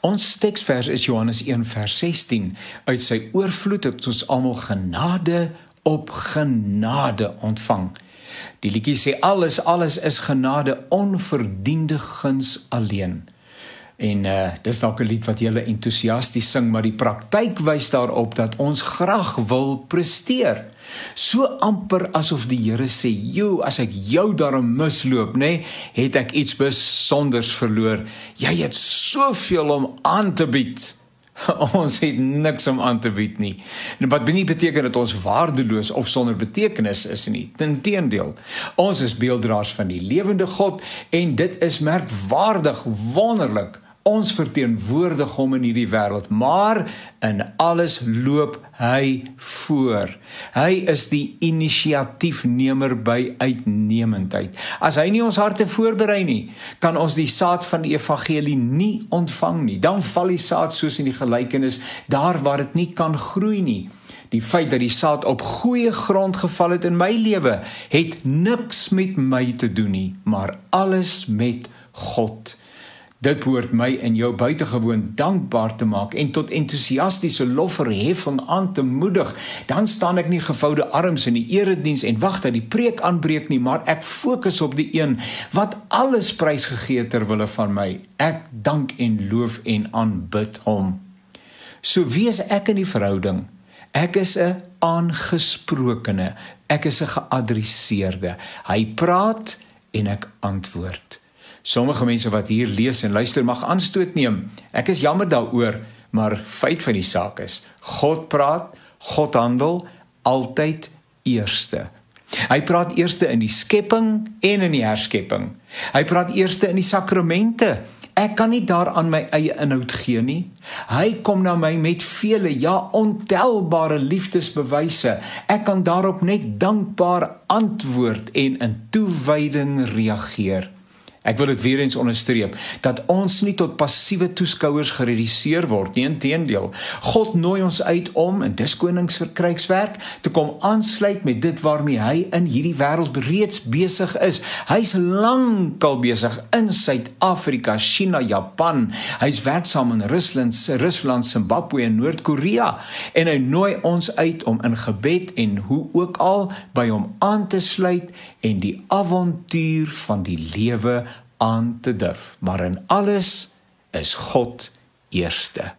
Ons teksvers is Johannes 1 vers 16. Uit sy oorvloed het ons almal genade op genade ontvang. Die liedjie sê alles alles is genade onverdiende guns alleen. En uh dis dalk 'n lied wat jy entoesiasties sing, maar die praktyk wys daarop dat ons graag wil presteer. So amper asof die Here sê, "Jo, as ek jou daarom misloop, nê, nee, het ek iets besonders verloor. Jy het soveel om aan te bied." ons het niks om aan te bied nie. En wat nie beteken dat ons waardeloos of sonder betekenis is nie. Inteendeel, ons is beelddraers van die lewende God en dit is merkwaardig wonderlik Ons verteenwoordig hom in hierdie wêreld, maar in alles loop hy voor. Hy is die inisiatiefnemer by uitnemendheid. As hy nie ons harte voorberei nie, kan ons die saad van die evangelie nie ontvang nie. Dan val die saad soos in die gelykenis daar waar dit nie kan groei nie. Die feit dat die saad op goeie grond geval het in my lewe, het niks met my te doen nie, maar alles met God. Dit behoort my en jou buitengewoon dankbaar te maak en tot entoesiastiese lofverheffing aan te moedig. Dan staan ek nie gevoude arms in die erediens en wag dat die preek aanbreek nie, maar ek fokus op die een wat alles prysgegee ter wille van my. Ek dank en loof en aanbid hom. So wees ek in die verhouding. Ek is 'n aangesprokene. Ek is 'n geadresseerde. Hy praat en ek antwoord. Sommige mense wat hier lees en luister mag aanstoot neem. Ek is jammer daaroor, maar feit van die saak is, God praat, God handel altyd eerste. Hy praat eerste in die skepping en in die herskepping. Hy praat eerste in die sakramente. Ek kan nie daaraan my eie inhoud gee nie. Hy kom na my met vele ja ontelbare liefdesbewyse. Ek kan daarop net dankbaar antwoord en in toewyding reageer. Ek wil dit weer eens onderstreep dat ons nie tot passiewe toeskouers gereduseer word nie, inteendeel. God nooi ons uit om in diskoningse vir krygswerk te kom aansluit met dit waarmee hy in hierdie wêreld reeds besig is. Hy's lankal besig in Suid-Afrika, China, Japan. Hy's werksaam in Rusland, Rusland, Zimbabwe en Noord-Korea en hy nooi ons uit om in gebed en hoe ook al by hom aan te sluit en die avontuur van die lewe aan te durf. Maar in alles is God eerste.